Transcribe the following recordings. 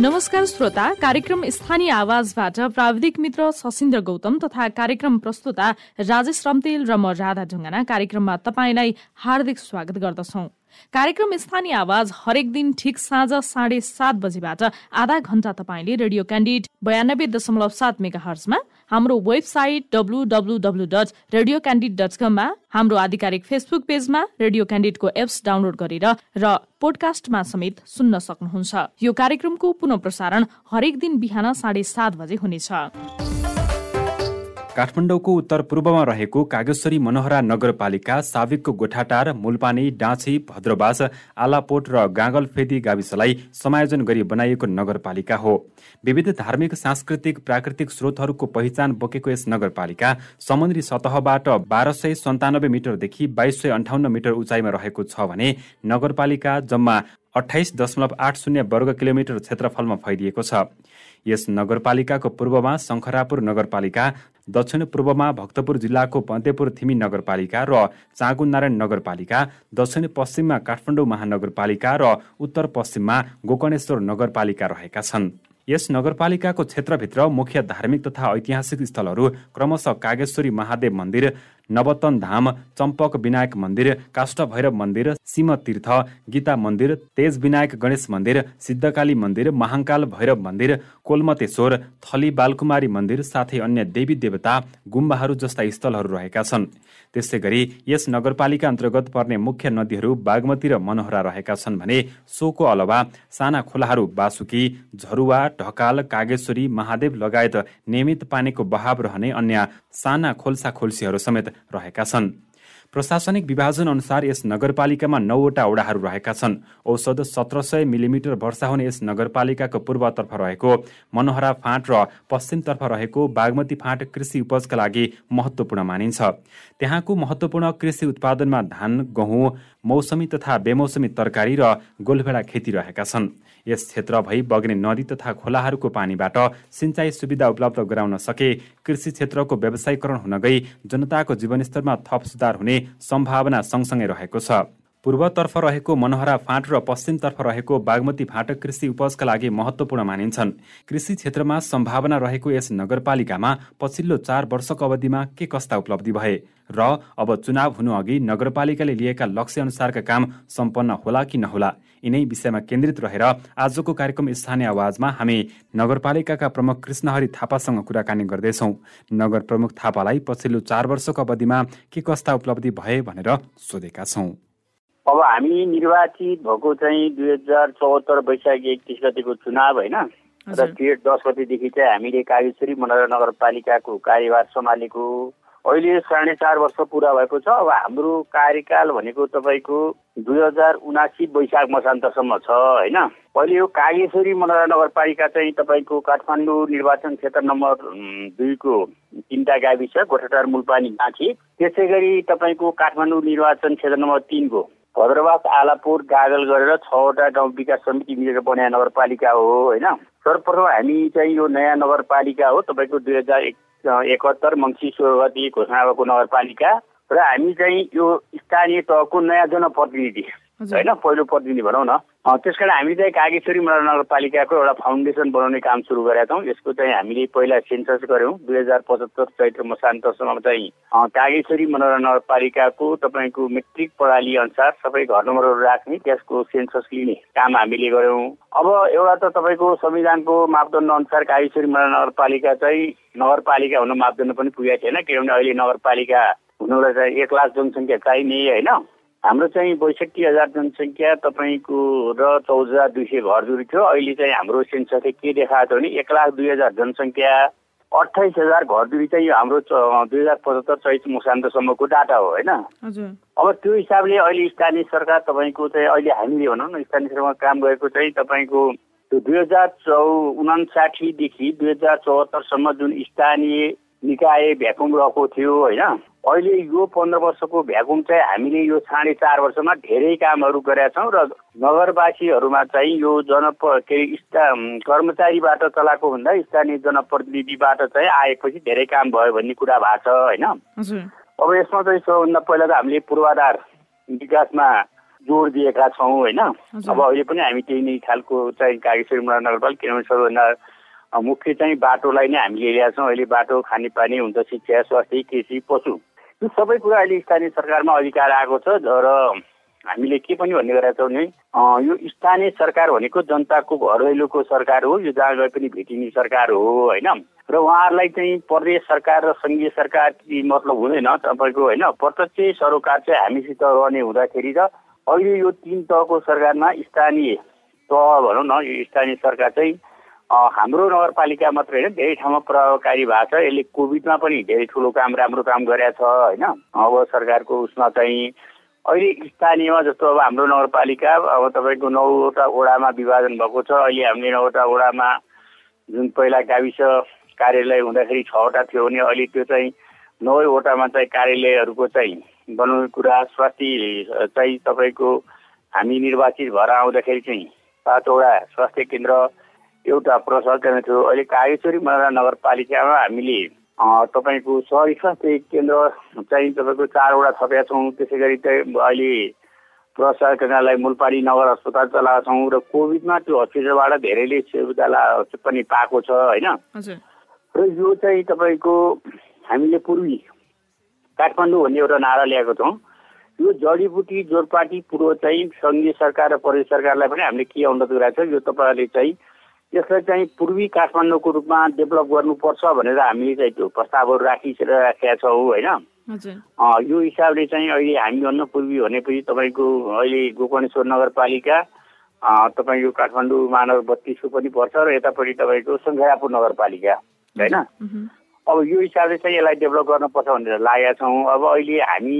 नमस्कार श्रोता कार्यक्रम स्थानीय आवाजबाट प्राविधिक मित्र सशिन्द्र गौतम तथा कार्यक्रम प्रस्तुता राजेश रम्तेल र म राधा ढुङ्गाना कार्यक्रममा तपाईँलाई हार्दिक स्वागत गर्दछौ। कार्यक्रम स्थानीय आवाज हरेक दिन ठिक साँझ साढे सात बजीबाट आधा घण्टा तपाईँले रेडियो क्यान्डिड बयानब्बे दशमलव सात मेगा हर्समा हाम्रो website W W W dot radio candid dot कममा हाम्रो आधिकारिक फेसबुक पेजमा रेडियो क्यान्डिडको एप्स डाउनलोड गरेर र पोडकास्टमा समेत सुन्न सक्नुहुन्छ। यो कार्यक्रमको पुनः प्रसारण हरेक दिन बिहान साढे सात बजे हुनेछ। काठमाडौँको उत्तर पूर्वमा रहेको कागेश्वरी मनोहरा नगरपालिका साविकको गोठाटार मुलपानी डाँछी भद्रवास आलापोट र गाँगलफेदी गाविसलाई समायोजन गरी बनाइएको नगरपालिका हो। विविध धार्मिक सांस्कृतिक प्राकृतिक स्रोतहरूको पहिचान बोकेको यस नगरपालिका समुद्री सतहबाट बाह्र सय सन्तानब्बे मिटरदेखि बाइस सय अन्ठाउन्न मिटर उचाइमा रहेको छ भने नगरपालिका जम्मा अठाइस दशमलव आठ शून्य वर्ग किलोमिटर क्षेत्रफलमा फैलिएको छ। यस नगरपालिकाको पूर्वमा शङ्खरापुर नगरपालिका दक्षिण पूर्वमा भक्तपुर जिल्लाको पन्तेपुर थिमी नगरपालिका र चाँगुनारायण नगरपालिका दक्षिण पश्चिममा काठमाडौँ महानगरपालिका र उत्तर पश्चिममा गोकर्णेश्वर नगरपालिका रहेका छन्। यस नगरपालिकाको क्षेत्रभित्र मुख्य धार्मिक तथा ऐतिहासिक स्थलहरू क्रमशः कागेश्वरी महादेव मन्दिर नवतन धाम चम्पक विनायक मन्दिर काष्ठ भैरव मन्दिर सिम तीर्थ गीता मन्दिर तेज विनायक गणेश मन्दिर सिद्धकाली मन्दिर महाङ्काल भैरव मन्दिर कोलमतेश्वर थली बालकुमारी मन्दिर साथै अन्य देवी देवता गुम्बाहरू जस्ता स्थलहरू रहेका छन्। त्यसै गरी यस नगरपालिका अन्तर्गत पर्ने मुख्य नदीहरू बागमती र मनोहरा रहेका छन् भने सोको अलावा साना खोलाहरू बासुकी झरुवा ढकाल कागेश्वरी महादेव लगायत नियमित पानीको बहाव रहने अन्य साना खोल्सा खोल्सीहरू समेत रहेका छन्। प्रशासनिक विभाजन अनुसार यस नगरपालिकामा नौवटा ओडाहरू रहेका छन्। औषध सत्र सय मिलिमिटर वर्षा हुने यस नगरपालिकाको पूर्वतर्फ रहेको मनोहरा फाँट र पश्चिमतर्फ रहेको बागमती फाँट कृषि उपजका लागि महत्त्वपूर्ण मानिन्छ। त्यहाँको महत्त्वपूर्ण कृषि उत्पादनमा धान गहुँ मौसमी तथा बेमौसमी तरकारी र गोलभेडा खेती रहेका छन्। यस क्षेत्र भई बग्ने नदी तथा खोलाहरूको पानीबाट सिँचाइ सुविधा उपलब्ध गराउन सके कृषि क्षेत्रको व्यवसायीकरण हुन गई जनताको जीवनस्तरमा थप सुधार हुने सम्भावना सँगसँगै रहेको छ। पूर्वतर्फ रहेको मनोहरा फाँट र पश्चिमतर्फ रहेको बागमती फाँट कृषि उपजका लागि महत्त्वपूर्ण मानिन्छन्। कृषि क्षेत्रमा सम्भावना रहेको यस नगरपालिकामा पछिल्लो चार वर्षको अवधिमा के कस्ता उपलब्धि भए? र अब चुनाव हुनु अघि नगरपालिकाले लिएका लक्ष्य अनुसारका काम सम्पन्न होला कि नहोला यिनै विषयमा केन्द्रित रहेर आजको कार्यक्रम स्थानीय आवाजमा हामी नगरपालिकाका प्रमुख कृष्णहरि थापासँग कुराकानी गर्दैछौँ। नगर प्रमुख थापालाई पछिल्लो चार वर्षको अवधिमा के कस्ता उपलब्धि भए भनेर सोधेका छौँ। अब हामी निर्वाचित भएको चाहिँ दुई हजार चौहत्तर वैशाख एकतिस गतिको चुनाव होइन र डेढ दस गतिदेखि चाहिँ हामीले कागेश्वरी मनोहर नगरपालिकाको कार्यभार सम्हालेको अहिले साढे चार वर्ष पुरा भएको छ। अब हाम्रो कार्यकाल भनेको तपाईँको दुई हजार उनासी वैशाख मसान्तसम्म छ होइन? पहिले यो कागेश्वरी मनोहर नगरपालिका चाहिँ तपाईँको काठमाडौँ निर्वाचन क्षेत्र नम्बर दुईको तिनवटा गाविस गोठाटार मुलपानी गाँठी त्यसै गरी तपाईँको काठमाडौँ निर्वाचन क्षेत्र नम्बर तिनको भद्रवास आलापुर गागल गरेर छवटा गाउँ विकास समिति मिलेर बनाए नगरपालिका हो होइन? सर्वप्रथम हामी चाहिँ यो नयाँ नगरपालिका हो। तपाईँको दुई हजार एकहत्तर मङ्सी सोह्र गति घोषणा भएको नगरपालिका र हामी चाहिँ यो स्थानीय तहको नयाँ जनप्रतिनिधि। होइन पहिलो प्रतिनिधि भनौँ न। त्यस कारण हामी चाहिँ कागेश्वरी नगरपालिकाको एउटा फाउन्डेसन बनाउने काम सुरु गरेका छौँ। यसको चाहिँ हामीले पहिला सेन्सस गऱ्यौँ। दुई हजार पचहत्तर चैत्र मसान्तसम्म चाहिँ कागेश्वरी मनोरञ्जन नगरपालिकाको तपाईँको मेट्रिक प्रणाली अनुसार सबै घर नम्बरहरू राख्ने त्यसको सेन्सस लिने काम हामीले गऱ्यौँ। अब एउटा त तपाईँको संविधानको मापदण्ड अनुसार कागेश्वरी मनोरञ्जन नगरपालिका चाहिँ नगरपालिका हुन मापदण्ड पनि पुगेको थिएन किनभने अहिले नगरपालिका हुनुलाई चाहिँ एक लाख जनसङ्ख्या चाहिने होइन? हाम्रो चाहिँ बैसठी हजार जनसङ्ख्या तपाईँको र चौध हजार दुई सय घरधुरी थियो। अहिले चाहिँ हाम्रो सेन्ससले के देखाएको थियो भने एक लाख दुई हजार जनसङ्ख्या अठाइस हजार घरधुरी चाहिँ हाम्रो दुई हजार पचहत्तर चैत मुसान्तसम्मको डाटा हो होइन? अब त्यो हिसाबले अहिले स्थानीय सरकार तपाईँको चाहिँ अहिले हामीले भनौँ न स्थानीय सरकारमा काम गरेको चाहिँ तपाईँको त्यो दुई हजार चौ उनासाठीदेखि दुई हजार चौहत्तरसम्म जुन स्थानीय निकाय भ्याकुम रहेको थियो होइन? अहिले यो पन्ध्र वर्षको भ्याकुम चाहिँ हामीले यो साढे चार वर्षमा धेरै कामहरू गरेका छौँ र नगरवासीहरूमा चाहिँ यो जन के स्था कर्मचारीबाट चलाएको भन्दा स्थानीय जनप्रतिनिधिबाट चाहिँ आएपछि धेरै काम भयो भन्ने कुरा भएको छ होइन? अब यसमा चाहिँ सबभन्दा पहिला त हामीले पूर्वाधार विकासमा जोड दिएका छौँ होइन? अब अहिले पनि हामी त्यही नै खालको चाहिँ कागेश्वरी मुना नगरपालिका किनभने सबैभन्दा मुख्य चाहिँ बाटोलाई नै हामीले ल्याएको छौँ। अहिले बाटो खानेपानी हुन्छ शिक्षा स्वास्थ्य कृषि पशु। यो सबै कुरा अहिले स्थानीय सरकारमा अधिकार आएको छ र हामीले के पनि भन्ने गरेका छौँ भने यो स्थानीय सरकार भनेको जनताको घर दैलोको सरकार हो यो जहाँ गए पनि भेटिने सरकार हो होइन? र उहाँहरूलाई चाहिँ प्रदेश सरकार र सङ्घीय सरकार मतलब हुँदैन तपाईँको होइन? प्रत्यक्ष सरोकार चाहिँ हामीसित रहने हुँदाखेरि र अहिले यो तिन तहको सरकारमा स्थानीय तह भनौँ न यो स्थानीय सरकार चाहिँ हाम्रो नगरपालिका मात्रै होइन धेरै ठाउँमा प्रभावकारी भएको छ। यसले कोभिडमा पनि धेरै ठुलो काम राम्रो काम गरेका छ होइन? अब सरकारको उसमा चाहिँ अहिले स्थानीयमा जस्तो अब हाम्रो नगरपालिका अब तपाईँको नौवटा वडामा विभाजन भएको छ। अहिले हामीले नौवटा वडामा जुन पहिला गाविस कार्यालय हुँदाखेरि छवटा थियो भने अहिले त्यो चाहिँ नौवटामा चाहिँ कार्यालयहरूको चाहिँ बनाउने कुरा स्वास्थ्य चाहिँ तपाईँको हामी निर्वाचित भएर आउँदाखेरि चाहिँ पाँचवटा स्वास्थ्य केन्द्र एउटा प्रसव केन्द्र थियो अहिले कागेश्वरी नगरपालिकामा हामीले तपाईँको सहरी स्वास्थ्य केन्द्र चाहिँ तपाईँको चारवटा थपेका छौँ। त्यसै गरी चाहिँ अहिले प्रसार केन्द्रलाई मुलपाडी नगर अस्पताल चलाएको छौँ र कोभिडमा त्यो हस्पिटलबाट धेरैले सुविधा पनि पाएको छ होइन? र यो चाहिँ तपाईँको हामीले पूर्वी काठमाडौँ भन्ने एउटा नारा ल्याएको छौँ। यो जडीबुटी जोरपाटी पूर्व चाहिँ सङ्घीय सरकार र प्रदेश सरकारलाई पनि हामीले के अनुरोध गरेको छ यो तपाईँहरूले चाहिँ यसलाई चाहिँ पूर्वी काठमाडौँको रूपमा डेभलप गर्नुपर्छ भनेर हामीले चाहिँ त्यो प्रस्तावहरू राखिराखेका छौँ होइन? यो हिसाबले चाहिँ अहिले हामीभन्दा पूर्वी भनेपछि तपाईँको अहिले गोकर्णेश्वर नगरपालिका तपाईँको काठमाडौँ महानगर बत्तिसको पनि पर्छ र यतापट्टि तपाईँको सङ्घापुर नगरपालिका होइन? अब यो हिसाबले चाहिँ यसलाई डेभलप गर्नुपर्छ भनेर लागेका छौँ। अब अहिले हामी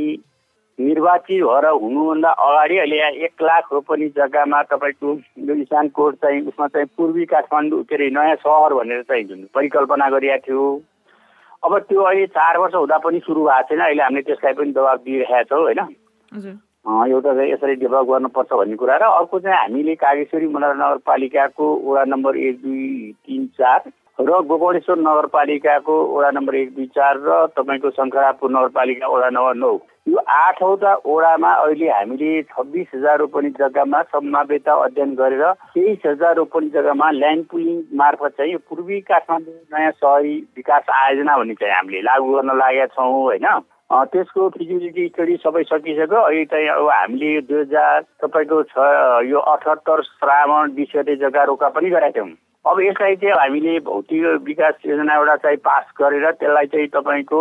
निर्वाचित भएर हुनुभन्दा अगाडि अहिले एक लाख रोपनी जग्गामा तपाईँको यो इसान कोट चाहिँ उसमा चाहिँ पूर्वी काठमाडौँ के अरे नयाँ सहर भनेर चाहिँ जुन परिकल्पना गरिएको थियो। अब त्यो अहिले चार वर्ष हुँदा पनि सुरु भएको छैन। अहिले हामीले त्यसलाई पनि दबाब दिइरहेका छौँ होइन? एउटा चाहिँ यसरी डेभलप गर्नुपर्छ भन्ने कुरा र अर्को चाहिँ हामीले कागेश्वरी नगरपालिकाको वडा नम्बर एक दुई तिन चार र गोकर्णेश्वर नगरपालिकाको वडा नम्बर एक दुई चार र तपाईँको शङ्करापुर नगरपालिका वडा नम्बर नौ। यो आठवटा वडामा अहिले हामीले छब्बिस हजार रोपनी जग्गामा सम्भाव्यता अध्ययन गरेर तेइस हजार रोपनी जग्गामा ल्यान्ड पुलिङ मार्फत चाहिँ पूर्वी काठमाडौँ नयाँ सहरी विकास आयोजना भन्ने चाहिँ हामीले लागू गर्न लागेका छौँ होइन? त्यसको फिजिबिलिटी स्टडी सबै सकिसक्यो। अहिले चाहिँ अब हामीले दुई हजार तपाईँको छ यो अठहत्तर श्रावण बिस गते जग्गा रोका पनि गरेका थियौँ। अब यसलाई चाहिँ हामीले भौतिक विकास योजना एउटा चाहिँ पास गरेर त्यसलाई चाहिँ तपाईँको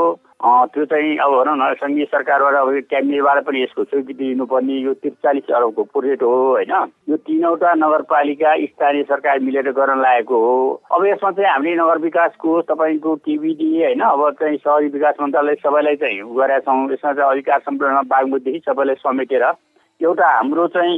त्यो चाहिँ अब भनौँ न सङ्घीय सरकारबाट अब क्याबिनेटबाट पनि यसको स्वीकृति दिनुपर्ने यो त्रिचालिस अरबको प्रोजेक्ट हो होइन? यो तिनवटा नगरपालिका स्थानीय सरकार मिलेर गर्न लागेको हो। अब यसमा चाहिँ हामीले नगर विकासको तपाईँको टिबिडी होइन? अब चाहिँ सहरी विकास मन्त्रालय सबैलाई चाहिँ गरेका छौँ। यसमा चाहिँ अधिकार सम्पूर्ण बागमतीदेखि सबैलाई समेटेर एउटा हाम्रो चाहिँ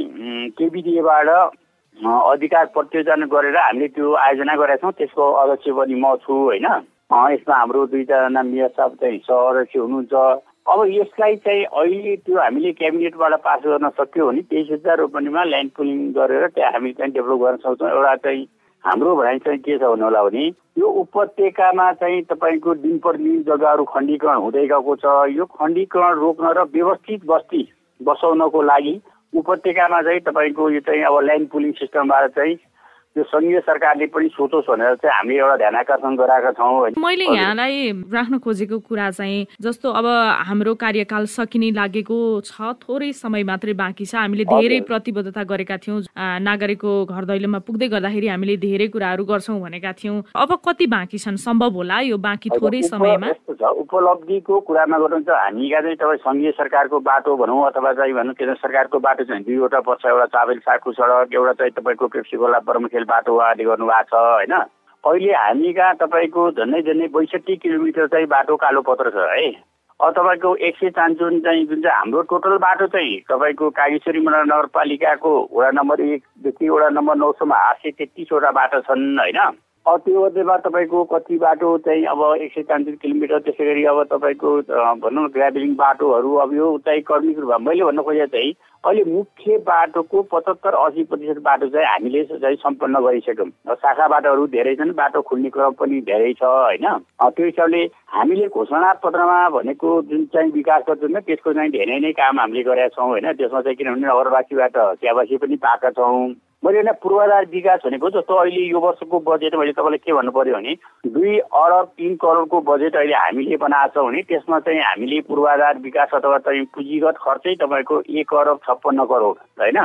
केबिडिएबाट अधिकार प्रत्योजन गरेर हामीले त्यो आयोजना गरेका छौँ। त्यसको अध्यक्ष पनि म छु होइन? यसमा हाम्रो दुईजना मेयर साहब चाहिँ सदस्य हुनुहुन्छ। अब यसलाई चाहिँ अहिले त्यो हामीले क्याबिनेटबाट पास गर्न सक्यो भने तेइस हजार रोपनीमा ल्यान्ड पुलिङ गरेर त्यहाँ हामी चाहिँ डेभलप गर्न सक्छौँ। एउटा चाहिँ हाम्रो भनाइ चाहिँ के छ भन्नु होला भने यो उपत्यकामा चाहिँ तपाईँको दिन प्रतिदिन जग्गाहरू खण्डीकरण हुँदै गएको छ। यो खण्डीकरण रोक्न र व्यवस्थित बस्ती बसाउनको लागि उपत्यकामा चाहिँ तपाईँको यो चाहिँ अब ल्यान्ड पुलिङ सिस्टमबाट चाहिँ यो सङ्घीय सरकारले पनि सोचोस् भनेर चाहिँ हामीले एउटा ध्यान आकर्षण गराएका छौँ मैले यहाँलाई राख्न खोजेको कुरा चाहिँ जस्तो अब हाम्रो कार्यकाल सकिने लागेको छ थोरै समय मात्रै बाँकी छ। हामीले धेरै प्रतिबद्धता गरेका थियौँ। नागरिकको घर दैलोमा पुग्दै गर्दाखेरि हामीले धेरै कुराहरू गर्छौँ भनेका थियौँ। अब कति बाँकी छन्? सम्भव होला यो बाँकी थोरै समयमा? उपलब्धिको कुरामा गर्नु चाहिँ हामीका चाहिँ तपाईँ सङ्घीय सरकारको बाटो भनौँ अथवा चाहिँ भनौँ केन्द्र सरकारको बाटो चाहिँ दुईवटा पर्छ। एउटा चाबेल साकु सडक एउटा चाहिँ तपाईँको पेप्सी खोला बाटो उहाँले गर्नुभएको छ होइन? अहिले हामी कहाँ तपाईँको झन्डै झन्डै बैसठी किलोमिटर चाहिँ बाटो कालो पत्र छ है? अब तपाईँको एक सय चान्चुन चाहिँ जुन चाहिँ हाम्रो टोटल बाटो चाहिँ तपाईँको कागेश्वरी नगरपालिकाको वडा नम्बर एकदेखि वडा नम्बर नौसम्म आठ सय तेत्तिसवटा बाटो छन् होइन? त्यो तपाईँको कति बाटो चाहिँ अब एक सय चालिस किलोमिटर त्यसै गरी अब तपाईँको भनौँ न ग्राभलिङ बाटोहरू अब यो चाहिँ कर्मिक रूपमा मैले भन्न खोजेको चाहिँ अहिले मुख्य बाटोको पचहत्तर असी प्रतिशत बाटो चाहिँ हामीले चाहिँ सम्पन्न गरिसक्यौँ। शाखा बाटोहरू धेरै छन् बाटो खुल्ने क्रम पनि धेरै छ होइन? त्यो हिसाबले हामीले घोषणा पत्रमा भनेको जुन चाहिँ विकास छ त्यसको चाहिँ धेरै नै काम हामीले गरेका छौँ होइन? त्यसमा चाहिँ किनभने नगरवासीबाट चियावासी पनि पाएका छौँ। मैले होइन पूर्वाधार विकास भनेको जस्तो अहिले यो वर्षको बजेट मैले तपाईँलाई के भन्नु पऱ्यो भने दुई अरब तिन करोडको बजेट अहिले हामीले बनाएको छौँ भने त्यसमा चाहिँ हामीले पूर्वाधार विकास अथवा चाहिँ पुँजीगत खर्चै तपाईँको एक अरब छप्पन्न करोड होइन?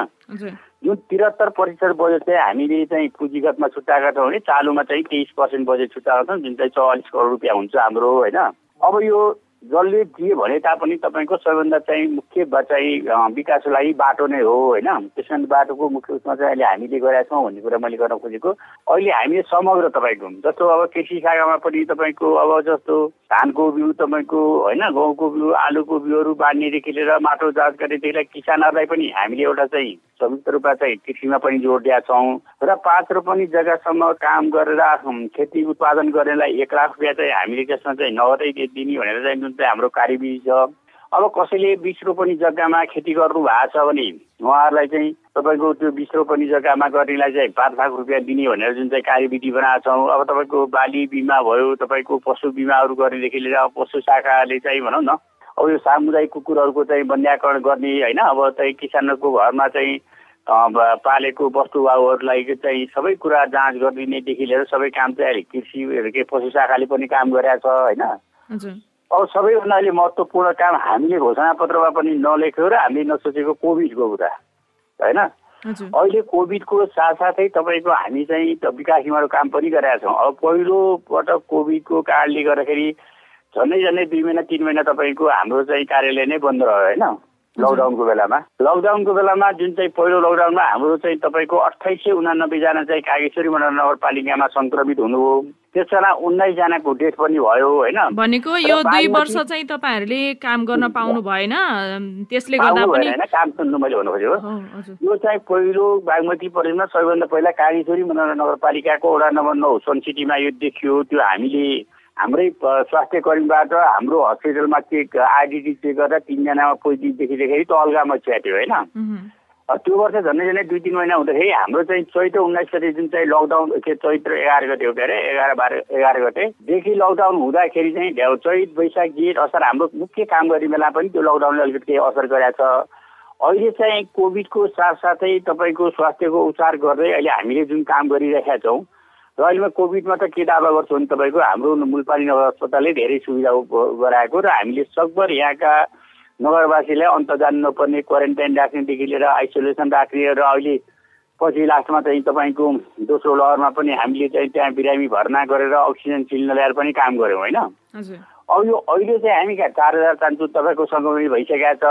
जुन त्रिहत्तर प्रतिशत बजेट चाहिँ हामीले चाहिँ पुँजीगतमा छुट्याएका छौँ भने चालुमा चाहिँ तेइस पर्सेन्ट बजेट छुट्याएको छौँ जुन चाहिँ चौवालिस करोड रुपियाँ हुन्छ हाम्रो होइन? अब यो जसले दिए भने तापनि तपाईँको सबैभन्दा चाहिँ मुख्य चाहिँ विकासको लागि बाटो नै हो होइन? त्यस कारण बाटोको मुख्य उसमा चाहिँ अहिले हामीले गरेका छौँ भन्ने कुरा मैले गर्न खोजेको। अहिले हामीले समग्र तपाईँको जस्तो अब कृषि शाखामा पनि तपाईँको अब जस्तो धानको बिउ तपाईँको होइन? गहुँको बिउ आलुको बिउहरू बाँड्नेदेखि लिएर माटो जाँच गर्नेदेखि किसानहरूलाई पनि हामीले एउटा चाहिँ संयुक्त रूपमा चाहिँ कृषिमा पनि जोड दिएका छौँ। र पाँच रोपनी जग्गासम्म काम गरेर खेती उत्पादन गर्नेलाई एक लाख रुपियाँ चाहिँ हामीले त्यसमा चाहिँ नगदै दिने भनेर चाहिँ जुन चाहिँ हाम्रो कार्यविधि छ अब कसैले बिस रोपनी जग्गामा खेती गर्नु भएको छ भने उहाँहरूलाई चाहिँ तपाईँको त्यो बिस रोपनी जग्गामा गर्नेलाई चाहिँ पाँच लाख रुपियाँ दिने भनेर जुन चाहिँ कार्यविधि बनाएको छौँ। अब तपाईँको बाली बिमा भयो तपाईँको पशु बिमाहरू गर्नेदेखि लिएर पशु शाखाले चाहिँ भनौँ न अब यो सामुदायिक कुकुरहरूको चाहिँ वन्याकरण गर्ने होइन अब चाहिँ किसानहरूको घरमा चाहिँ पालेको वस्तुभाउहरूलाई चाहिँ सबै कुरा जाँच गरिदिनेदेखि लिएर सबै काम चाहिँ अहिले कृषि के पशु शाखाले पनि काम गरेका छ होइन? अब सबैभन्दा अहिले महत्त्वपूर्ण काम हामीले घोषणापत्रमा पनि नलेख्यो र हामीले नसोचेको कोभिडको कुरा होइन? अहिले कोभिडको साथसाथै तपाईँको हामी चाहिँ विकास निर्माणको काम पनि गरेका छौँ। अब पहिलोपटक कोभिडको कारणले गर्दाखेरि झन्डै झन्डै दुई महिना तिन महिना तपाईँको हाम्रो चाहिँ कार्यालय नै बन्द रह्यो होइन? लकडाउनको बेलामा। लकडाउनको बेलामा जुन चाहिँ पहिलो लकडाउनमा हाम्रो चाहिँ तपाईँको अठाइस सय उनानब्बेजना चाहिँ कागेश्वरी मण्डल नगरपालिकामा सङ्क्रमित हुनुभयो। त्यसमा उन्नाइसजनाको डेथ पनि भयो होइन? भनेको यो दुई वर्ष चाहिँ तपाईँहरूले काम गर्न पाउनु भएन त्यसले गर्दा पनि काम सुन्नु मैले भन्नु खोजेको यो चाहिँ पहिलो बागमती प्रदेशमा सबैभन्दा पहिला कागेश्वरी मण्डल नगरपालिकाको वडा नम्बर नौ सन सिटीमा यो देखियो। त्यो हामीले हाम्रै स्वास्थ्य कर्मीबाट हाम्रो हस्पिटलमा चेक आइडिटी चेक गरेर तिनजनामा पोजिटिभ देखिँदाखेरि त अलगामा च्याट्यो होइन? त्यो वर्ष झन्डै झन्डै दुई तिन महिना हुँदाखेरि हाम्रो चाहिँ चैत्र उन्नाइस गते जुन चाहिँ लकडाउन के चैत्र एघार गते हो के अरे एघार बाह्र एघार गतेदेखि लकडाउन हुँदाखेरि चाहिँ चैत वैशाख जेठ असार हाम्रो मुख्य काम गर्ने बेला पनि त्यो लकडाउनले अलिकति केही असर गरेको छ। अहिले चाहिँ कोभिडको साथसाथै तपाईँको स्वास्थ्यको उपचार गर्दै अहिले हामीले जुन काम गरिरहेका छौँ र अहिलेमा कोभिडमा त के दावा गर्छु भने तपाईँको हाम्रो मुलपानी नगर अस्पतालले धेरै सुविधा गराएको र हामीले सकभर यहाँका नगरवासीलाई अन्त जानु नपर्ने क्वारेन्टाइन राख्नेदेखि लिएर आइसोलेसन राख्ने र अहिले पछि लास्टमा चाहिँ तपाईँको दोस्रो लहरमा पनि हामीले चाहिँ त्यहाँ बिरामी भर्ना गरेर अक्सिजन सिलिन्डर ल्याएर पनि काम गऱ्यौँ होइन? अब यो अहिले चाहिँ हामी कहाँ चार हजार चान्चु तपाईँको सङ्क्रमित भइसकेका छ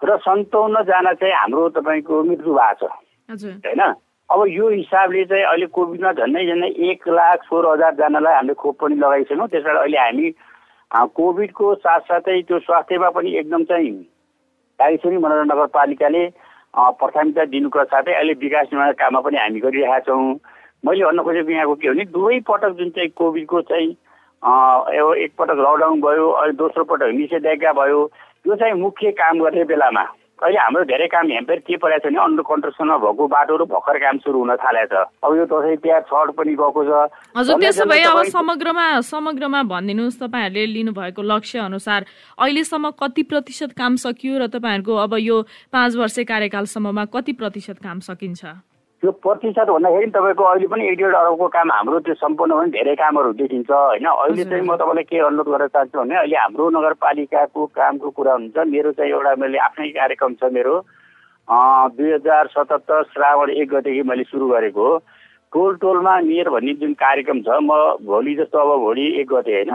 र सन्ताउन्नजना चाहिँ हाम्रो तपाईँको मृत्यु भएको छ। होइन? अब यो हिसाबले चाहिँ अहिले कोभिडमा झन्डै झन्डै एक लाख सोह्र हजारजनालाई हामीले खोप पनि लगाइसक्यौँ त्यसबाट अहिले हामी कोभिडको साथसाथै त्यो स्वास्थ्यमा पनि एकदम चाहिँ कालीश्वरी मनोरञ्जन नगरपालिकाले प्राथमिकता दिनुको साथै अहिले विकास निर्माण काममा पनि हामी गरिरहेका छौँ। मैले भन्न खोजेको यहाँको के भने दुवै पटक जुन चाहिँ कोभिडको चाहिँ एकपटक लकडाउन भयो अहिले दोस्रो पटक निषेधाज्ञा भयो यो चाहिँ मुख्य काम गर्ने बेलामा अहिले हाम्रो धेरै काम हेम्पेर के परेको छ भने अन्डर कन्स्ट्रक्सनमा भएको बाटोहरू भर्खर काम सुरु हुन थालेको छ अब यो दसैँ तिहार छठ पनि गएको छ। हजुर त्यसो भए अब समग्रमा समग्रमा भनिदिनुहोस् तपाईँहरूले लिनुभएको लक्ष्य अनुसार अहिलेसम्म कति प्रतिशत काम सकियो र तपाईँहरूको अब यो पाँच वर्ष कार्यकालसम्ममा कति प्रतिशत काम सकिन्छ? त्यो प्रतिशत भन्दाखेरि तपाईँको अहिले पनि एक डेढ अरबको काम हाम्रो त्यो सम्पूर्ण भने धेरै कामहरू देखिन्छ होइन? अहिले चाहिँ म तपाईँलाई के अनुरोध गर्न चाहन्छु भने अहिले हाम्रो नगरपालिकाको कामको कुरा हुन्छ। मेरो चाहिँ एउटा मैले आफ्नै कार्यक्रम छ मेरो। दुई हजार सतहत्तर श्रावण एक गतेदेखि मैले सुरु गरेको हो। टोल टोलमा मेयर भन्ने जुन कार्यक्रम छ म भोलि जस्तो अब भोलि एक गते होइन?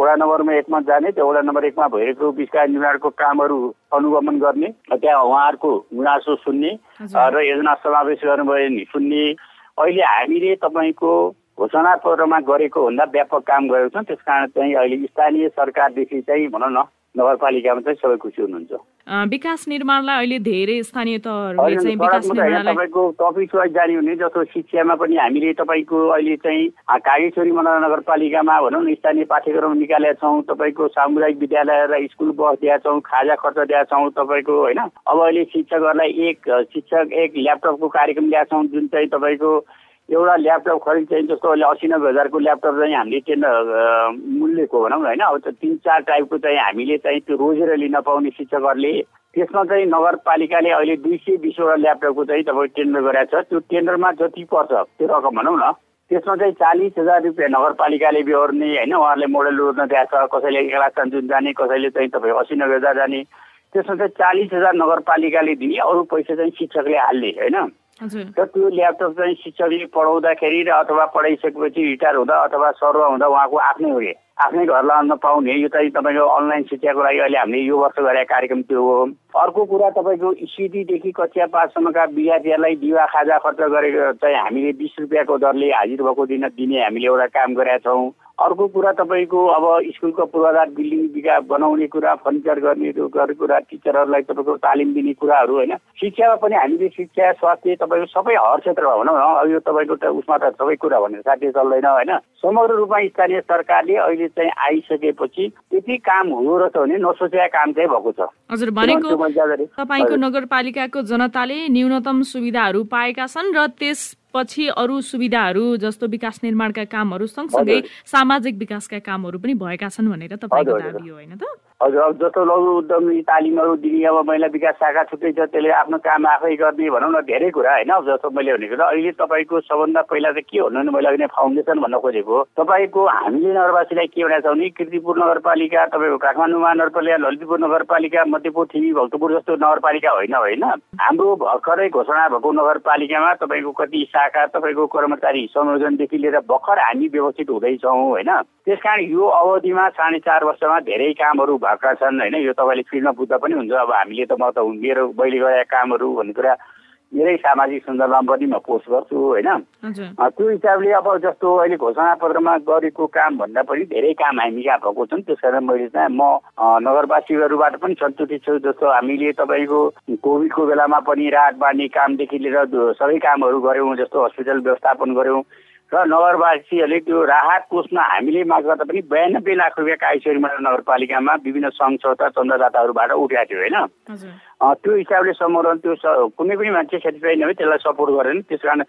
वडा नम्बरमा एकमा जाने त्यो वडा नम्बर एकमा भइरहेको विस्तार निर्माणको कामहरू अनुगमन गर्ने त्यहाँ उहाँहरूको गुनासो सुन्ने र योजना समावेश गर्नुभयो भने सुन्ने। अहिले हामीले तपाईँको घोषणा पत्रमा गरेको भन्दा व्यापक काम गरेको छौँ। त्यस कारण चाहिँ अहिले स्थानीय सरकारदेखि चाहिँ भनौँ न नगरपालिकामा चाहिँ सबै खुसी हुनुहुन्छ। विकास निर्माणलाई अहिले धेरै स्थानीय तहहरूले चाहिँ विकास निर्माणलाई तपाईँको टपिक वाइज जारी हुने जस्तो शिक्षामा पनि हामीले तपाईँको अहिले चाहिँ कागेश्वरी मनोहर नगरपालिकामा भनौँ न स्थानीय पाठ्यक्रम निकालेका छौँ तपाईँको सामुदायिक विद्यालय र स्कुल बस दिएका छौँ खाजा खर्च दिएका छौँ तपाईँको होइन अब अहिले शिक्षकहरूलाई एक शिक्षक एक ल्यापटपको कार्यक्रम ल्याएको छौँ जुन चाहिँ तपाईँको एउटा ल्यापटप खरिद चाहिँ जस्तो अहिले असी नब्बे हजारको ल्यापटप चाहिँ हामीले टेन्डर मूल्यको भनौँ न होइन? अब तिन चार टाइपको चाहिँ हामीले चाहिँ त्यो रोजेर लिन पाउने शिक्षकहरूले त्यसमा चाहिँ नगरपालिकाले अहिले दुई सय बिसवटा ल्यापटपको चाहिँ तपाईँ टेन्डर गरेको छ। त्यो टेन्डरमा जति पर्छ त्यो रकम भनौँ न त्यसमा चाहिँ चालिस हजार रुपियाँ नगरपालिकाले बेहोर्ने होइन? उहाँहरूले मोडल रोज्न दिएको छ कसैले एक लाख जुन जाने कसैले चाहिँ तपाईँ असी नब्बे हजार जाने। त्यसमा चाहिँ चालिस हजार नगरपालिकाले दिने अरू पैसा चाहिँ शिक्षकले हाल्ने होइन? र त्यो ल्यापटप चाहिँ शिक्षकले पढाउँदाखेरि र अथवा पढाइसकेपछि रिटायर हुँदा अथवा सरुवा हुँदा उहाँको आफ्नै हो आफ्नै घर लगाउन पाउने यो चाहिँ तपाईँको अनलाइन शिक्षाको लागि अहिले हामीले यो वर्ष गरेका कार्यक्रम त्यो हो। अर्को कुरा तपाईँको सिडीदेखि कक्षा पाँचसम्मका विद्यार्थीहरूलाई दिवा खाजा खर्च गरेको चाहिँ हामीले बिस रुपियाँको दरले हाजिर भएको दिन दिने हामीले एउटा काम गरेका छौँ। अर्को कुरा तपाईँको अब स्कुलको पूर्वाधार बिल्डिङ विकास बनाउने कुरा फर्निचर गर्ने कुरा टिचरहरूलाई तपाईँको तालिम दिने कुराहरू होइन। शिक्षामा पनि हामीले शिक्षा स्वास्थ्य तपाईँको सबै हर क्षेत्रमा भनौँ न अब यो तपाईँको उसमा त सबै कुरा भनेर साथी चल्दैन होइन। समग्र रूपमा स्थानीय सरकारले अहिले चाहिँ आइसकेपछि त्यति काम हो रहेछ भने नसोचेका काम चाहिँ भएको छ। हजुर भनेको तपाईँको नगरपालिकाको जनताले न्यूनतम सुविधाहरू पाएका छन् र त्यस पछि अरू सुविधाहरू जस्तो विकास निर्माणका कामहरू सँगसँगै सामाजिक विकासका कामहरू पनि भएका छन् भनेर तपाईँको दाबी हो होइन त? हजुर अब जस्तो लघु उद्यमी तालिमहरू दिने अब महिला विकास शाखा छुट्टै छ त्यसले आफ्नो काम आफै गर्ने भनौँ न धेरै कुरा होइन जस्तो मैले भनेको र अहिले तपाईँको सबभन्दा पहिला चाहिँ के भन्नु भने मैले अघि नै फाउन्डेसन भन्न खोजेको तपाईँको हामीले नगरवासीलाई के भनेको छ भने किर्तिपुर नगरपालिका तपाईँको काठमाडौँ महानगरपालिका ललितपुर नगरपालिका मध्यपुर थिमी भक्तपुर जस्तो नगरपालिका होइन होइन। हाम्रो भर्खरै घोषणा भएको नगरपालिकामा तपाईँको कति शाखा तपाईँको कर्मचारी संयोजनदेखि लिएर भर्खर हामी व्यवस्थित हुँदैछौँ होइन। त्यस कारण यो अवधिमा साढे चार वर्षमा धेरै कामहरू भएका छन् होइन? यो तपाईँले फिल्डमा बुझ्दा पनि हुन्छ। अब हामीले त म त मेरो मैले गरेका कामहरू भन्ने कुरा मेरै सामाजिक सञ्जालमा पनि म पोस्ट गर्छु होइन? त्यो हिसाबले अब जस्तो अहिले घोषणा पत्रमा गरेको काम भन्दा पनि धेरै काम हामी कहाँ भएको छन्। त्यस कारण मैले चाहिँ म नगरवासीहरूबाट पनि सन्तुष्ट छु। जस्तो हामीले तपाईँको कोभिडको बेलामा पनि राहत बाँड्ने कामदेखि लिएर सबै कामहरू गऱ्यौँ जस्तो हस्पिटल व्यवस्थापन गऱ्यौँ। र नगरवासीहरूले त्यो राहत कोषमा हामीले माग गर्दा पनि बयानब्बे लाख रुपियाँ काइश्वरी नगरपालिकामा विभिन्न सङ्घ संस्था चन्दादाताहरूबाट उठाएको थियो होइन? त्यो हिसाबले समरण त्यो कुनै पनि मान्छे सेटिस्फाई नभए त्यसलाई सपोर्ट गरेन। त्यस कारण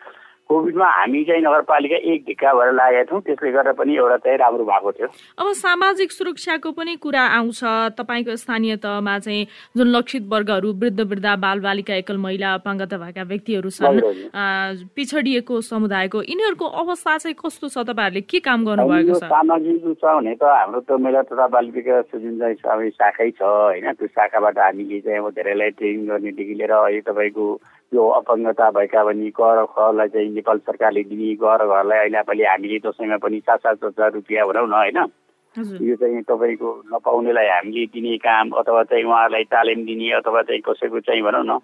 कोभिडमा हामी चाहिँ नगरपालिका एक ढिक्का भएर लागेका थियौँ। त्यसले गर्दा पनि एउटा चाहिँ राम्रो भएको थियो। अब सामाजिक सुरक्षाको पनि कुरा आउँछ। तपाईँको स्थानीय तहमा चाहिँ जुन लक्षित वर्गहरू वृद्ध वृद्ध बालबालिका एकल महिला अपाङ्गता भएका व्यक्तिहरू छन् पिछडिएको समुदायको यिनीहरूको अवस्था चाहिँ कस्तो छ तपाईँहरूले के काम गर्नुभएको छ? सामाजिक छ भने त हाम्रो त महिला तथा बाल विकास जुन चाहिँ शाखै छ होइन। त्यो शाखाबाट हामीले चाहिँ अब धेरैलाई ट्रेनिङ गर्नेदेखि लिएर अहिले तपाईँको यो अपाङ्गता भएका भने कर खलाई चाहिँ नेपाल सरकारले दिने घर घरलाई अहिले पनि हामीले दसैँमा पनि सात सात हजार रुपियाँ भनौँ न होइन? यो चाहिँ तपाईँको नपाउनेलाई हामीले दिने काम अथवा चाहिँ उहाँहरूलाई तालिम दिने अथवा चाहिँ कसैको चाहिँ भनौँ न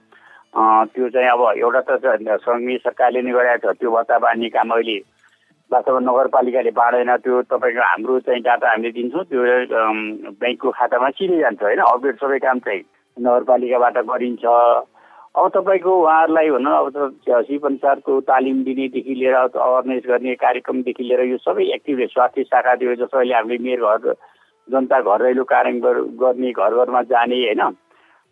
त्यो चाहिँ अब एउटा त सङ्घीय सरकारले नै गरेको छ त्यो भत्ता बाँड्ने काम अहिले वास्तवमा नगरपालिकाले बाँडेन त्यो तपाईँको हाम्रो चाहिँ डाटा हामीले दिन्छौँ त्यो ब्याङ्कको खातामा सिधै जान्छ होइन? अपडेट सबै काम चाहिँ नगरपालिकाबाट गरिन्छ। अब तपाईँको उहाँहरूलाई भनौँ अब सिप अनुसारको तालिम दिनेदेखि लिएर अवेरनेस गर्ने कार्यक्रमदेखि लिएर यो सबै एक्टिभ स्वास्थ्य शाखादेखि जस्तो अहिले हामीले मेयर घर जनता घर रहिलो कार्य गर्ने घर घरमा जाने होइन?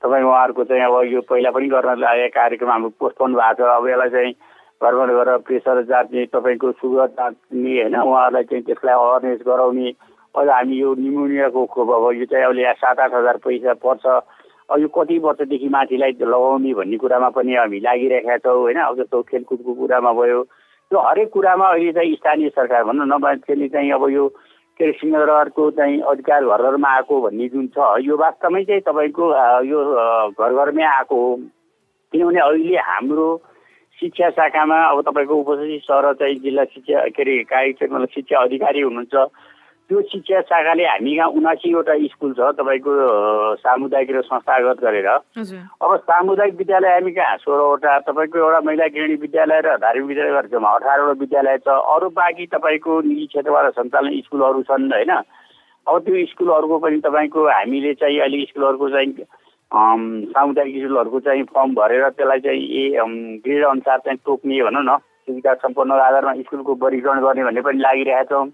तपाईँ उहाँहरूको चाहिँ अब यो पहिला पनि गर्न लागेको कार्यक्रम हाम्रो पोस्टपोन भएको छ। अब यसलाई चाहिँ घरमा गएर प्रेसर जाँच्ने तपाईँको सुगर जाँच्ने होइन? उहाँहरूलाई चाहिँ त्यसलाई अवेरनेस गराउने। अझ हामी यो निमोनियाको खोप अब यो चाहिँ अहिले सात आठ हजार पैसा पर्छ। यो कति वर्षदेखि माथिलाई लगाउने भन्ने कुरामा पनि हामी लागिरहेका छौँ होइन? अब जस्तो खेलकुदको कुरामा भयो। त्यो हरेक कुरामा अहिले चाहिँ स्थानीय सरकार भनौँ न मान्छेले चाहिँ अब यो के अरे सिंहदरबारको चाहिँ अधिकार घर घरमा आएको भन्ने जुन छ यो वास्तवमै चाहिँ तपाईँको यो घर घरमै आएको हो। किनभने अहिले हाम्रो शिक्षा शाखामा अब तपाईँको उपस्थित सर चाहिँ जिल्ला शिक्षा के अरे कार्यक्रम शिक्षा अधिकारी हुनुहुन्छ। त्यो शिक्षा शाखाले हामी कहाँ उनासीवटा स्कुल छ तपाईँको सामुदायिक र संस्थागत गरेर। अब सामुदायिक विद्यालय हामी कहाँ सोह्रवटा तपाईँको एउटा महिला गृहिणी विद्यालय र धार्मिक विद्यालय जम्मा अठारवटा विद्यालय छ। अरू बाँकी तपाईँको निजी क्षेत्रबाट सञ्चालन स्कुलहरू छन् होइन? अब त्यो स्कुलहरूको पनि तपाईँको हामीले चाहिँ अहिले स्कुलहरूको चाहिँ सामुदायिक स्कुलहरूको चाहिँ फर्म भरेर त्यसलाई चाहिँ ए ग्रेड अनुसार चाहिँ तोक्ने भनौँ न। सुविधा सम्पन्न आधारमा स्कुलको वर्गीकरण गर्ने भन्ने पनि लागिरहेका छौँ।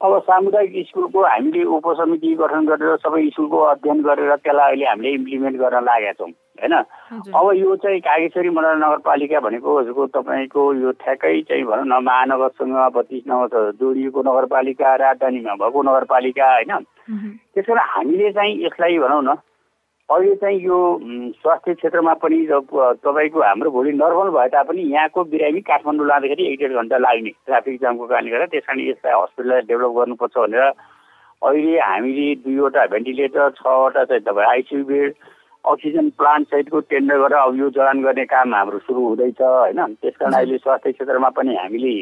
अब सामुदायिक स्कुलको हामीले उपसमिति गठन गरेर सबै स्कुलको अध्ययन गरेर त्यसलाई अहिले हामीले इम्प्लिमेन्ट गर्न लागेका छौँ होइन? अब यो चाहिँ कागेश्वरी मण्डल नगरपालिका भनेको हजुरको तपाईँको यो ठ्याक्कै चाहिँ भनौँ न महानगरसँग बत्तिस नगर जोडिएको नगरपालिका राजधानीमा भएको नगरपालिका होइन? त्यस कारण हामीले चाहिँ यसलाई भनौँ न अहिले चाहिँ यो स्वास्थ्य क्षेत्रमा पनि तपाईँको हाम्रो भोलि नर्मल भए तापनि यहाँको बिरामी काठमाडौँ लाँदाखेरि एक डेढ घन्टा लाग्ने ट्राफिक जामको कारणले गर्दा त्यस कारण यसलाई हस्पिटललाई डेभलप गर्नुपर्छ भनेर अहिले हामीले दुईवटा भेन्टिलेटर छवटा चाहिँ तपाईँ आइसियु बेड अक्सिजन प्लान्ट सहितको टेन्डर गरेर अब यो जडान गर्ने काम हाम्रो सुरु हुँदैछ होइन? त्यस कारण अहिले स्वास्थ्य क्षेत्रमा पनि हामीले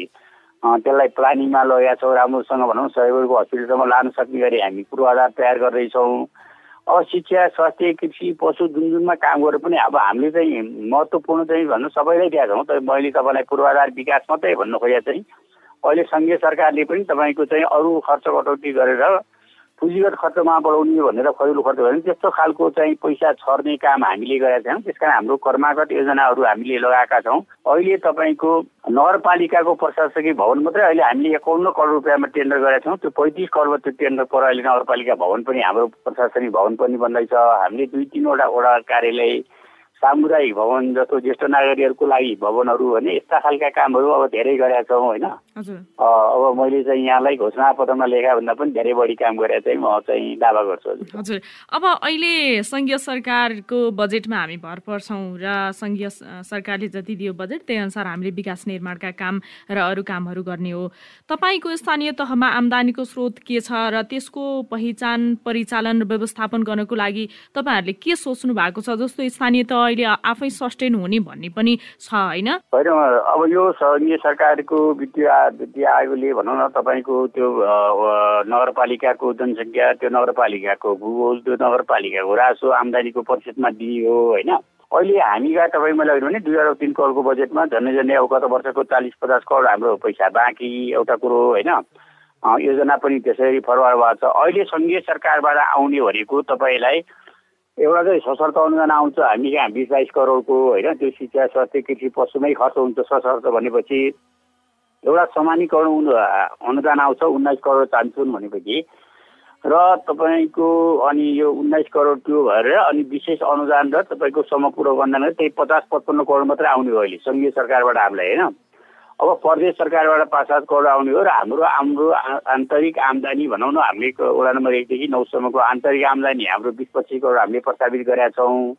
त्यसलाई प्लानिङमा लगेका छौँ राम्रोसँग भनौँ सहयोगको हस्पिटलसम्म लान सक्ने गरी हामी पूर्वाधार तयार गर्दैछौँ। शिक्षा स्वास्थ्य कृषि पशु जुन जुनमा काम गरेर पनि अब हामीले चाहिँ महत्त्वपूर्ण चाहिँ भन्नु सबैलाई दिएका छौँ। तर मैले तपाईँलाई पूर्वाधार विकास मात्रै भन्नु खोजेको चाहिँ अहिले सङ्घीय सरकारले पनि तपाईँको चाहिँ अरू खर्च कटौती गरेर पुँजीगत खर्चमा बढाउने भनेर खरिलो खर्च भने त्यस्तो खालको चाहिँ पैसा छर्ने काम हामीले गरेका छैनौँ। त्यस कारण हाम्रो कर्मागत योजनाहरू हामीले लगाएका छौँ। अहिले तपाईँको नगरपालिकाको प्रशासकीय भवन मात्रै अहिले हामीले एकाउन्न करोड रुपियाँमा टेन्डर गरेका छौँ। त्यो पैँतिस करोडमा त्यो टेन्डर पर अहिले नगरपालिका भवन पनि हाम्रो प्रशासनिक भवन पनि बन्दैछ। हामीले दुई तिनवटा वडा कार्यालय सामुदायिक भवन जस्तो ज्येष्ठ नागरिकहरूको लागि भवनहरू भने यस्ता खालका कामहरू अब धेरै गरेका छौँ होइन? अब मैले चाहिँ यहाँलाई घोषणा पत्रमा लेखा भन्दा पनि धेरै बढी काम गरेर चाहिँ म चाहिँ दावा गर्छु हजुर। अब अहिले सङ्घीय सरकारको बजेटमा हामी भर पर्छौँ र सङ्घीय सरकारले जति दियो बजेट त्यही अनुसार हामीले विकास निर्माणका काम र अरू कामहरू गर्ने हो। तपाईँको स्थानीय तहमा आम्दानीको स्रोत के छ र त्यसको पहिचान परिचालन र व्यवस्थापन गर्नको लागि तपाईँहरूले के सोच्नु भएको छ? जस्तो स्थानीय तह अहिले आफै सस्टेन हुने भन्ने पनि छ होइन? होइन अब यो सङ्घीय सरकारको वित्तीय वित्तीय आयोगले भनौँ न तपाईँको त्यो नगरपालिकाको जनसङ्ख्या त्यो नगरपालिकाको भूगोल त्यो नगरपालिकाको रासो आम्दानीको प्रतिशतमा दियो होइन? अहिले हामीका तपाईँ मैले भने दुई हजार तिन करोडको बजेटमा झन्डै झन्डै अब गत वर्षको चालिस पचास करोड हाम्रो पैसा बाँकी एउटा कुरो होइन? योजना पनि त्यसरी फरवार्ड भएको छ। अहिले सङ्घीय सरकारबाट आउने भनेको तपाईँलाई एउटा चाहिँ सशर्त अनुदान आउँछ हामी कहाँ बिस बाइस करोडको होइन त्यो शिक्षा स्वास्थ्य कृषि पशुमै खर्च हुन्छ सशर्त भनेपछि एउटा समानीकरण अनुदान आउँछ उन्नाइस करोड चाहन्छौँ भनेपछि। र तपाईँको अनि यो उन्नाइस करोड त्यो भएर अनि विशेष अनुदान र तपाईँको समपूरक अनुदान त्यही पचास पचपन्न करोड मात्रै आउने भयो अहिले सङ्घीय सरकारबाट हामीलाई होइन। अब प्रदेश सरकारबाट पाँच सात करोड आउने हो र हाम्रो हाम्रो आन्तरिक आम्दानी भनौँ न हामीले वडा नम्बर एकदेखि नौसम्मको आन्तरिक आम्दानी हाम्रो बिस पच्चिस करोड हामीले प्रस्तावित गरेका छौँ।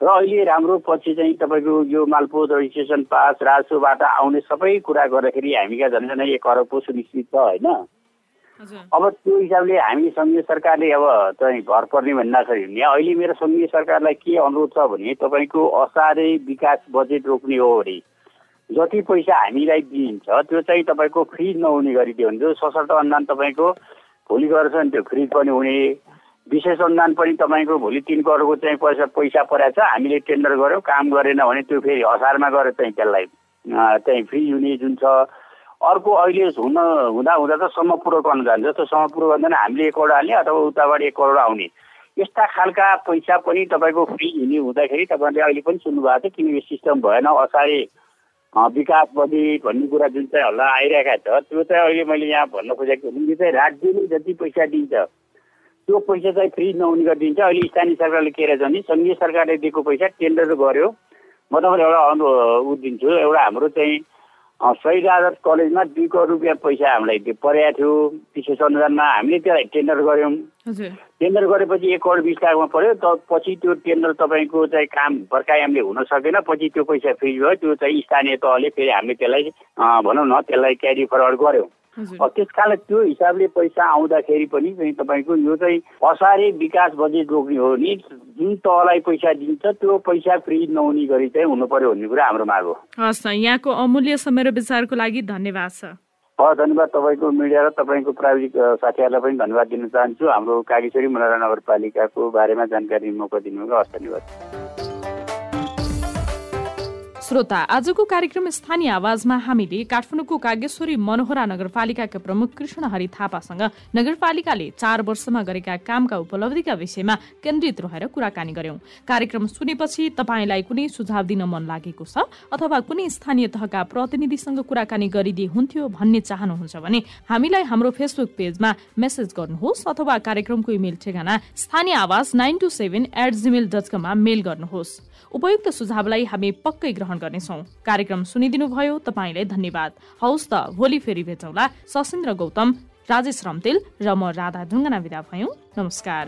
र अहिले राम्रो पछि चाहिँ तपाईँको यो मालपोत रजिस्ट्रेसन पास राजस्वबाट आउने सबै कुरा गर्दाखेरि हामीका झन् झन् एक अरबको सुनिश्चित छ होइन? अब त्यो हिसाबले हामी सङ्घीय सरकारले अब चाहिँ भर पर्ने भन्दाखेरि भने अहिले मेरो सङ्घीय सरकारलाई के अनुरोध छ भने तपाईँको असारै विकास बजेट रोक्ने हो अरे जति पैसा हामीलाई दिइन्छ त्यो चाहिँ तपाईँको फ्रिज नहुने गरिदियो भने त्यो सशर्त अनुदान तपाईँको भोलि गएर चाहिँ त्यो फ्रिज पनि हुने। विशेष अनुदान पनि तपाईँको भोलि तिन करोडको चाहिँ पैसा पैसा परेको छ हामीले टेन्डर गऱ्यौँ काम गरेन भने त्यो फेरि हजारमा गएर चाहिँ त्यसलाई चाहिँ फ्री हुने जुन छ। अर्को अहिले हुन हुँदा हुँदा त समपूरक अनुदान जस्तो समपूरक अनुदान हामीले एक करोड हाल्ने अथवा उताबाट एक करोड आउने। यस्ता खालका पैसा पनि तपाईँको फ्री हुने हुँदाखेरि तपाईँहरूले अहिले पनि सुन्नुभएको थियो किन यो सिस्टम भएन असारे विकास बजेट भन्ने कुरा जुन चाहिँ हल्ला आइरहेका छ त्यो चाहिँ अहिले मैले यहाँ भन्न खोजेको यो चाहिँ राज्यले जति पैसा दिन्छ त्यो पैसा चाहिँ फ्री नहुने गरिदिन्छ। अहिले स्थानीय सरकारले के रहेछ भने सङ्घीय सरकारले दिएको पैसा टेन्डर गर्यो म तपाईँलाई एउटा उ दिन्छु। एउटा हाम्रो चाहिँ शहीद आदर्श कलेजमा दुई करोड रुपियाँ पैसा हामीलाई परेको थियो विशेष अनुदानमा हामीले त्यसलाई टेन्डर गऱ्यौँ। टेन्डर गरेपछि एक करोड बिस लाखमा पऱ्यो त पछि त्यो टेन्डर तपाईँको चाहिँ काम बर्खायामले हुन सकेन पछि त्यो पैसा फ्रिज भयो त्यो चाहिँ स्थानीय तहले फेरि हामीले त्यसलाई भनौँ न त्यसलाई क्यारी फरवर्ड गऱ्यौँ। त्यस कारण त्यो हिसाबले पैसा आउँदाखेरि पनि चाहिँ तपाईँको यो चाहिँ असारे विकास बजेट रोक्ने हो नि। जुन तहलाई पैसा दिन्छ त्यो पैसा फ्री नहुने गरी चाहिँ हुनु पर्यो भन्ने कुरा हाम्रो माग हो। हस् यहाँको अमूल्य समय र विचारको लागि धन्यवाद छ हस् धन्यवाद तपाईँको मिडिया र तपाईँको प्राविधिक साथीहरूलाई पनि धन्यवाद दिन चाहन्छु। हाम्रो कागेश्वरी मनोरा नगरपालिकाको बारेमा जानकारी मौका दिनुभएको हस् धन्यवाद। श्रोता आजको कार्यक्रम स्थानीय आवाजमा हामीले काठमाडौँको कागेश्वरी मनोहरा नगरपालिकाका प्रमुख कृष्ण हरि थापासँग नगरपालिकाले चार वर्षमा गरेका कामका उपलब्धिका विषयमा केन्द्रित रहेर कुराकानी गर्यौं। कार्यक्रम सुनेपछि तपाईँलाई कुनै सुझाव दिन मन लागेको छ अथवा कुनै स्थानीय तहका प्रतिनिधिसँग कुराकानी गरिदिए हुन्थ्यो भन्ने चाहनुहुन्छ भने हामीलाई हाम्रो फेसबुक पेजमा मेसेज गर्नुहोस् अथवा कार्यक्रमको इमेल ठेगाना स्थानीय आवाज nine two seven at Gmail dot कममा मेल गर्नुहोस्। उपयुक्त सुझावलाई हामी पक्कै ग्रहण गर्नेछौ। कार्यक्रम सुनिदिनु भयो तपाईँलाई धन्यवाद। हौस् त भोलि फेरि भेटौँला। सशिन्द्र गौतम राजेश रम्तेल र म राधा ढुङ्गना विदा भयौँ। नमस्कार।